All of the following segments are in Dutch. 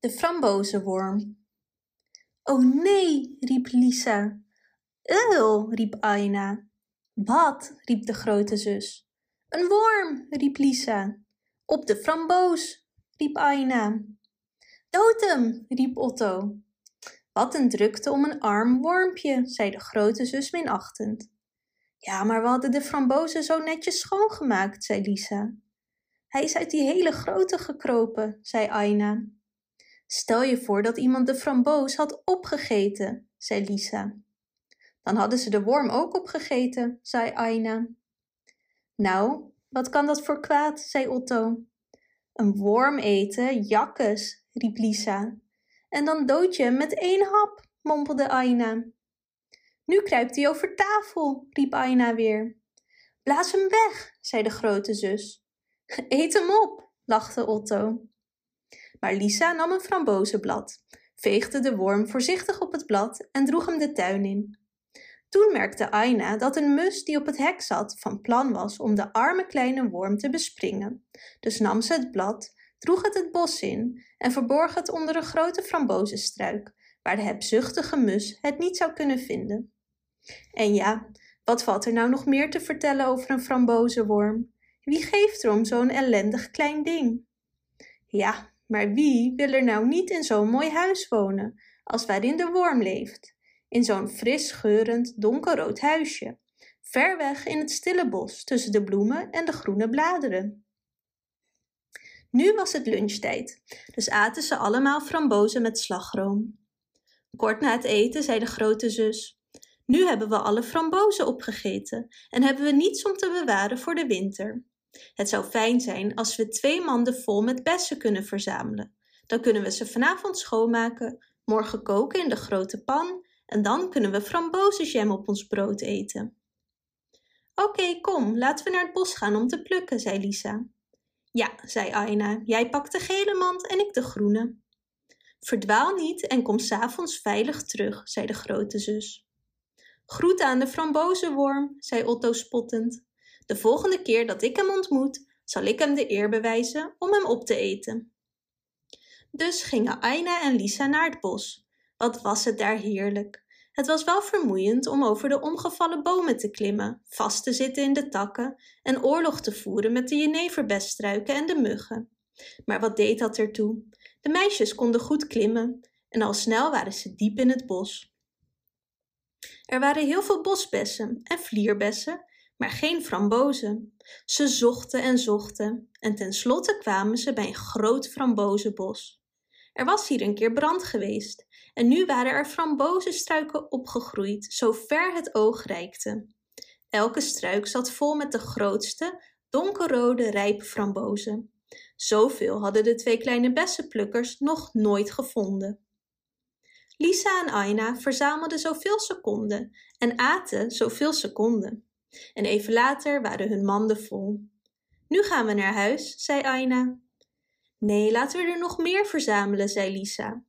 De frambozenworm. Oh nee, riep Lisa. Eul, riep Aina. Wat, riep de grote zus. Een worm, riep Lisa. Op de framboos, riep Aina. Dood hem, riep Otto. Wat een drukte om een arm wormpje, zei de grote zus minachtend. Ja, maar we hadden de frambozen zo netjes schoongemaakt, zei Lisa. Hij is uit die hele grote gekropen, zei Aina. Stel je voor dat iemand de framboos had opgegeten, zei Lisa. Dan hadden ze de worm ook opgegeten, zei Aina. Nou, wat kan dat voor kwaad, zei Otto. Een worm eten, jakkes, riep Lisa. En dan dood je hem met één hap, mompelde Aina. Nu kruipt hij over tafel, riep Aina weer. Blaas hem weg, zei de grote zus. Eet hem op, lachte Otto. Maar Lisa nam een frambozenblad, veegde de worm voorzichtig op het blad en droeg hem de tuin in. Toen merkte Aina dat een mus die op het hek zat van plan was om de arme kleine worm te bespringen. Dus nam ze het blad, droeg het het bos in en verborg het onder een grote frambozenstruik, waar de hebzuchtige mus het niet zou kunnen vinden. En ja, wat valt er nou nog meer te vertellen over een frambozenworm? Wie geeft er om zo'n ellendig klein ding? Ja, maar wie wil er nou niet in zo'n mooi huis wonen, als waarin de worm leeft? In zo'n fris geurend donkerrood huisje, ver weg in het stille bos tussen de bloemen en de groene bladeren. Nu was het lunchtijd, dus aten ze allemaal frambozen met slagroom. Kort na het eten zei de grote zus: Nu hebben we alle frambozen opgegeten en hebben we niets om te bewaren voor de winter. Het zou fijn zijn als we twee manden vol met bessen kunnen verzamelen. Dan kunnen we ze vanavond schoonmaken, morgen koken in de grote pan en dan kunnen we frambozenjam op ons brood eten. Oké, kom, laten we naar het bos gaan om te plukken, zei Lisa. Ja, zei Aina, jij pakt de gele mand en ik de groene. Verdwaal niet en kom s'avonds veilig terug, zei de grote zus. Groet aan de frambozenworm, zei Otto spottend. De volgende keer dat ik hem ontmoet, zal ik hem de eer bewijzen om hem op te eten. Dus gingen Aina en Lisa naar het bos. Wat was het daar heerlijk. Het was wel vermoeiend om over de omgevallen bomen te klimmen, vast te zitten in de takken en oorlog te voeren met de jeneverbeststruiken en de muggen. Maar wat deed dat ertoe? De meisjes konden goed klimmen en al snel waren ze diep in het bos. Er waren heel veel bosbessen en vlierbessen maar geen frambozen. Ze zochten en zochten en tenslotte kwamen ze bij een groot frambozenbos. Er was hier een keer brand geweest en nu waren er frambozenstruiken opgegroeid, zo ver het oog reikte. Elke struik zat vol met de grootste, donkerrode, rijpe frambozen. Zoveel hadden de twee kleine bessenplukkers nog nooit gevonden. Lisa en Aina verzamelden zoveel ze konden en aten zoveel ze konden. En even later waren hun manden vol. Nu gaan we naar huis, zei Aina. Nee, laten we er nog meer verzamelen, zei Lisa.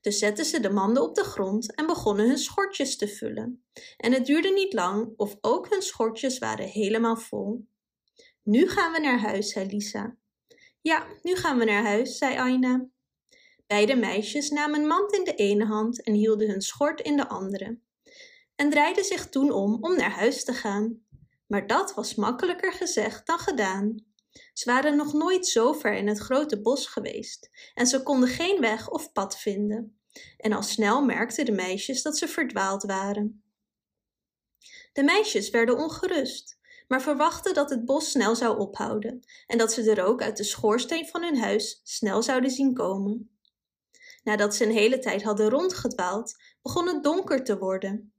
Dus zetten ze de manden op de grond en begonnen hun schortjes te vullen. En het duurde niet lang of ook hun schortjes waren helemaal vol. Nu gaan we naar huis, zei Lisa. Ja, nu gaan we naar huis, zei Aina. Beide meisjes namen een mand in de ene hand en hielden hun schort in de andere en draaide zich toen om om naar huis te gaan. Maar dat was makkelijker gezegd dan gedaan. Ze waren nog nooit zo ver in het grote bos geweest en ze konden geen weg of pad vinden. En al snel merkten de meisjes dat ze verdwaald waren. De meisjes werden ongerust, maar verwachten dat het bos snel zou ophouden en dat ze de rook uit de schoorsteen van hun huis snel zouden zien komen. Nadat ze een hele tijd hadden rondgedwaald, begon het donker te worden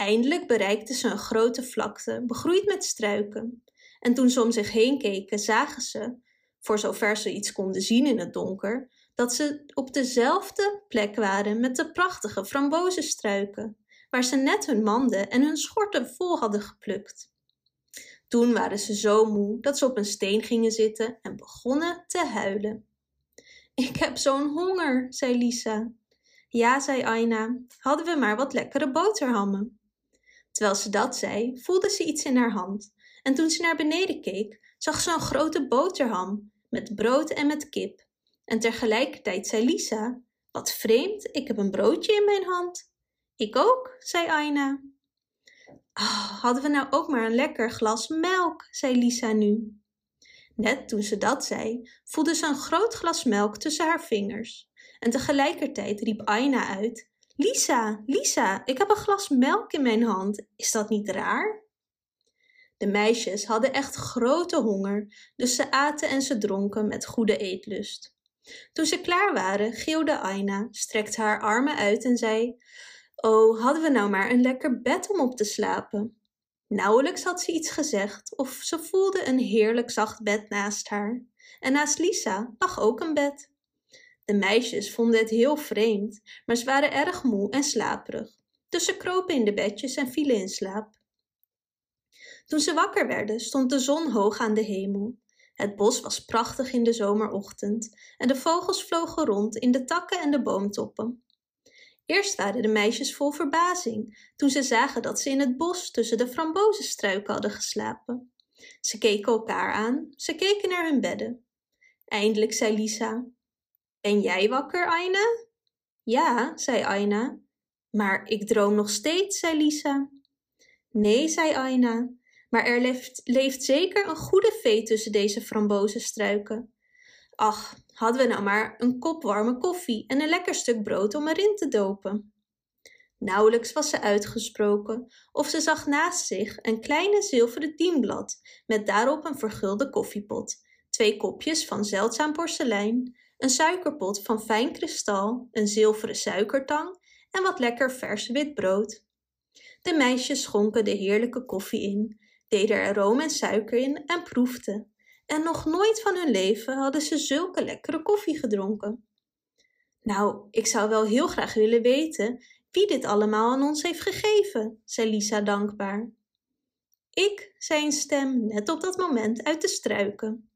Eindelijk bereikten ze een grote vlakte, begroeid met struiken. En toen ze om zich heen keken, zagen ze, voor zover ze iets konden zien in het donker, dat ze op dezelfde plek waren met de prachtige frambozenstruiken, waar ze net hun manden en hun schorten vol hadden geplukt. Toen waren ze zo moe dat ze op een steen gingen zitten en begonnen te huilen. Ik heb zo'n honger, zei Lisa. Ja, zei Aina, hadden we maar wat lekkere boterhammen. Terwijl ze dat zei, voelde ze iets in haar hand. En toen ze naar beneden keek, zag ze een grote boterham met brood en met kip. En tegelijkertijd zei Lisa, wat vreemd, ik heb een broodje in mijn hand. Ik ook, zei Aina. Oh, hadden we nou ook maar een lekker glas melk, zei Lisa nu. Net toen ze dat zei, voelde ze een groot glas melk tussen haar vingers. En tegelijkertijd riep Aina uit: Lisa, Lisa, ik heb een glas melk in mijn hand. Is dat niet raar? De meisjes hadden echt grote honger, dus ze aten en ze dronken met goede eetlust. Toen ze klaar waren, geeuwde Aina, strekte haar armen uit en zei: Oh, hadden we nou maar een lekker bed om op te slapen. Nauwelijks had ze iets gezegd of ze voelde een heerlijk zacht bed naast haar. En naast Lisa lag ook een bed. De meisjes vonden het heel vreemd, maar ze waren erg moe en slaperig. Dus ze kropen in de bedjes en vielen in slaap. Toen ze wakker werden, stond de zon hoog aan de hemel. Het bos was prachtig in de zomerochtend en de vogels vlogen rond in de takken en de boomtoppen. Eerst waren de meisjes vol verbazing toen ze zagen dat ze in het bos tussen de frambozenstruiken hadden geslapen. Ze keken elkaar aan, ze keken naar hun bedden. Eindelijk zei Lisa: Ben jij wakker, Aina? Ja, zei Aina. Maar ik droom nog steeds, zei Lisa. Nee, zei Aina, maar er leeft, leeft zeker een goede vee tussen deze frambozenstruiken. Ach, hadden we nou maar een kop warme koffie en een lekker stuk brood om erin te dopen. Nauwelijks was ze uitgesproken of ze zag naast zich een kleine zilveren dienblad met daarop een vergulde koffiepot, twee kopjes van zeldzaam porselein, een suikerpot van fijn kristal, een zilveren suikertang en wat lekker vers wit brood. De meisjes schonken de heerlijke koffie in, deden er room en suiker in en proefden en nog nooit van hun leven hadden ze zulke lekkere koffie gedronken. Nou, ik zou wel heel graag willen weten wie dit allemaal aan ons heeft gegeven, zei Lisa dankbaar. Ik, zei een stem net op dat moment uit de struiken.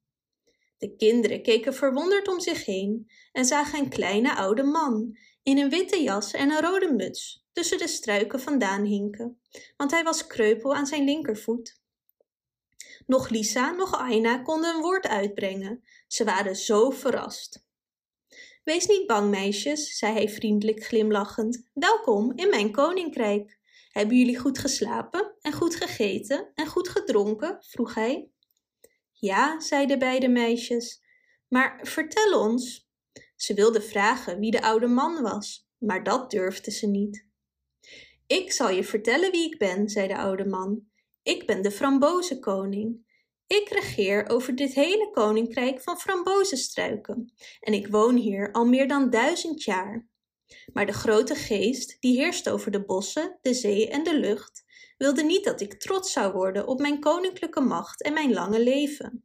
De kinderen keken verwonderd om zich heen en zagen een kleine oude man in een witte jas en een rode muts tussen de struiken vandaan hinken, want hij was kreupel aan zijn linkervoet. Nog Lisa, nog Aina konden een woord uitbrengen. Ze waren zo verrast. Wees niet bang, meisjes, zei hij vriendelijk glimlachend. Welkom in mijn koninkrijk. Hebben jullie goed geslapen en goed gegeten en goed gedronken? vroeg hij. Ja, zeiden beide meisjes. Maar vertel ons. Ze wilde vragen wie de oude man was, maar dat durfde ze niet. Ik zal je vertellen wie ik ben, zei de oude man. Ik ben de frambozenkoning. Ik regeer over dit hele koninkrijk van frambozenstruiken en ik woon hier al meer dan duizend jaar. Maar de grote geest, die heerst over de bossen, de zee en de lucht, wilde niet dat ik trots zou worden op mijn koninklijke macht en mijn lange leven.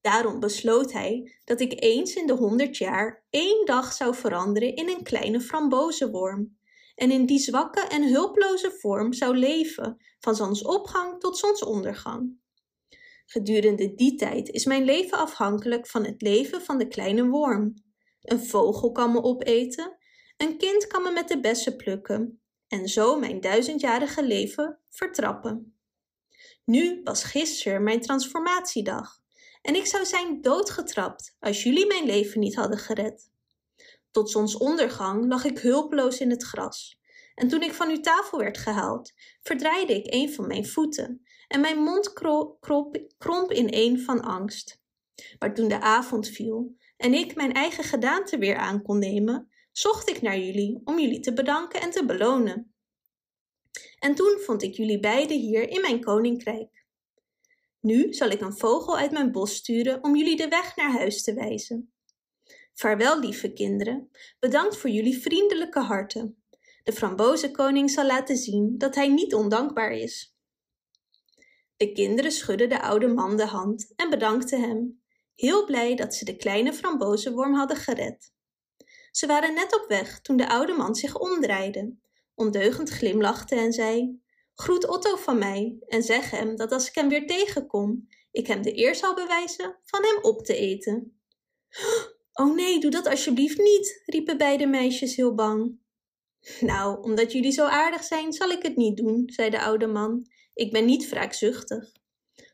Daarom besloot hij dat ik eens in de honderd jaar één dag zou veranderen in een kleine frambozenworm en in die zwakke en hulploze vorm zou leven, van zonsopgang tot zonsondergang. Gedurende die tijd is mijn leven afhankelijk van het leven van de kleine worm. Een vogel kan me opeten, een kind kan me met de bessen plukken en zo mijn duizendjarige leven vertrappen. Nu was gisteren mijn transformatiedag en ik zou zijn doodgetrapt als jullie mijn leven niet hadden gered. Tot zonsondergang lag ik hulpeloos in het gras. En toen ik van uw tafel werd gehaald, verdraaide ik een van mijn voeten en mijn mond kromp ineen van angst. Maar toen de avond viel en ik mijn eigen gedaante weer aan kon nemen, zocht ik naar jullie om jullie te bedanken en te belonen. En toen vond ik jullie beiden hier in mijn koninkrijk. Nu zal ik een vogel uit mijn bos sturen om jullie de weg naar huis te wijzen. Vaarwel, lieve kinderen, bedankt voor jullie vriendelijke harten. De frambozenkoning zal laten zien dat hij niet ondankbaar is. De kinderen schudden de oude man de hand en bedankten hem, heel blij dat ze de kleine frambozenworm hadden gered. Ze waren net op weg toen de oude man zich omdraaide, ondeugend glimlachte en zei: Groet Otto van mij en zeg hem dat als ik hem weer tegenkom, ik hem de eer zal bewijzen van hem op te eten. Oh nee, doe dat alsjeblieft niet, riepen beide meisjes heel bang. Nou, omdat jullie zo aardig zijn, zal ik het niet doen, zei de oude man. Ik ben niet wraakzuchtig.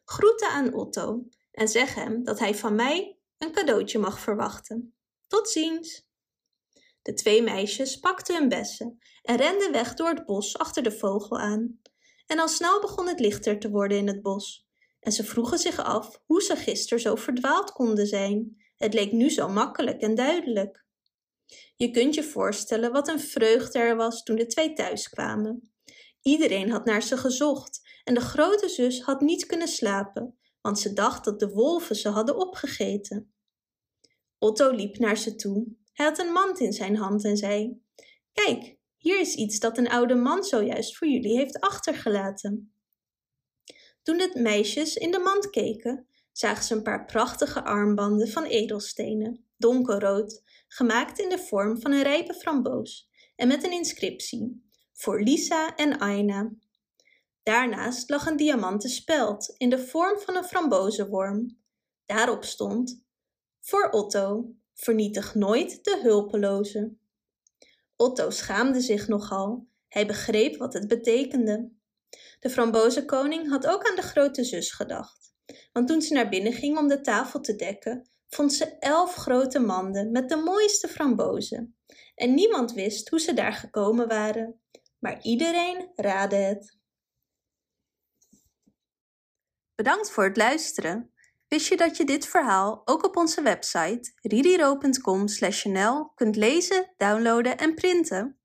Groeten aan Otto en zeg hem dat hij van mij een cadeautje mag verwachten. Tot ziens! De twee meisjes pakten hun bessen en renden weg door het bos achter de vogel aan. En al snel begon het lichter te worden in het bos. En ze vroegen zich af hoe ze gisteren zo verdwaald konden zijn. Het leek nu zo makkelijk en duidelijk. Je kunt je voorstellen wat een vreugde er was toen de twee thuis kwamen. Iedereen had naar ze gezocht en de grote zus had niet kunnen slapen, want ze dacht dat de wolven ze hadden opgegeten. Otto liep naar ze toe. Hij had een mand in zijn hand en zei: Kijk, hier is iets dat een oude man zojuist voor jullie heeft achtergelaten. Toen de meisjes in de mand keken, zagen ze een paar prachtige armbanden van edelstenen, donkerrood, gemaakt in de vorm van een rijpe framboos en met een inscriptie: Voor Lisa en Aina. Daarnaast lag een diamanten speld in de vorm van een frambozenworm. Daarop stond: Voor Otto, vernietig nooit de hulpeloze. Otto schaamde zich nogal. Hij begreep wat het betekende. De frambozenkoning had ook aan de grote zus gedacht. Want toen ze naar binnen ging om de tafel te dekken, vond ze elf grote manden met de mooiste frambozen. En niemand wist hoe ze daar gekomen waren. Maar iedereen raadde het. Bedankt voor het luisteren. Wist je dat je dit verhaal ook op onze website ririro.com/nl kunt lezen, downloaden en printen?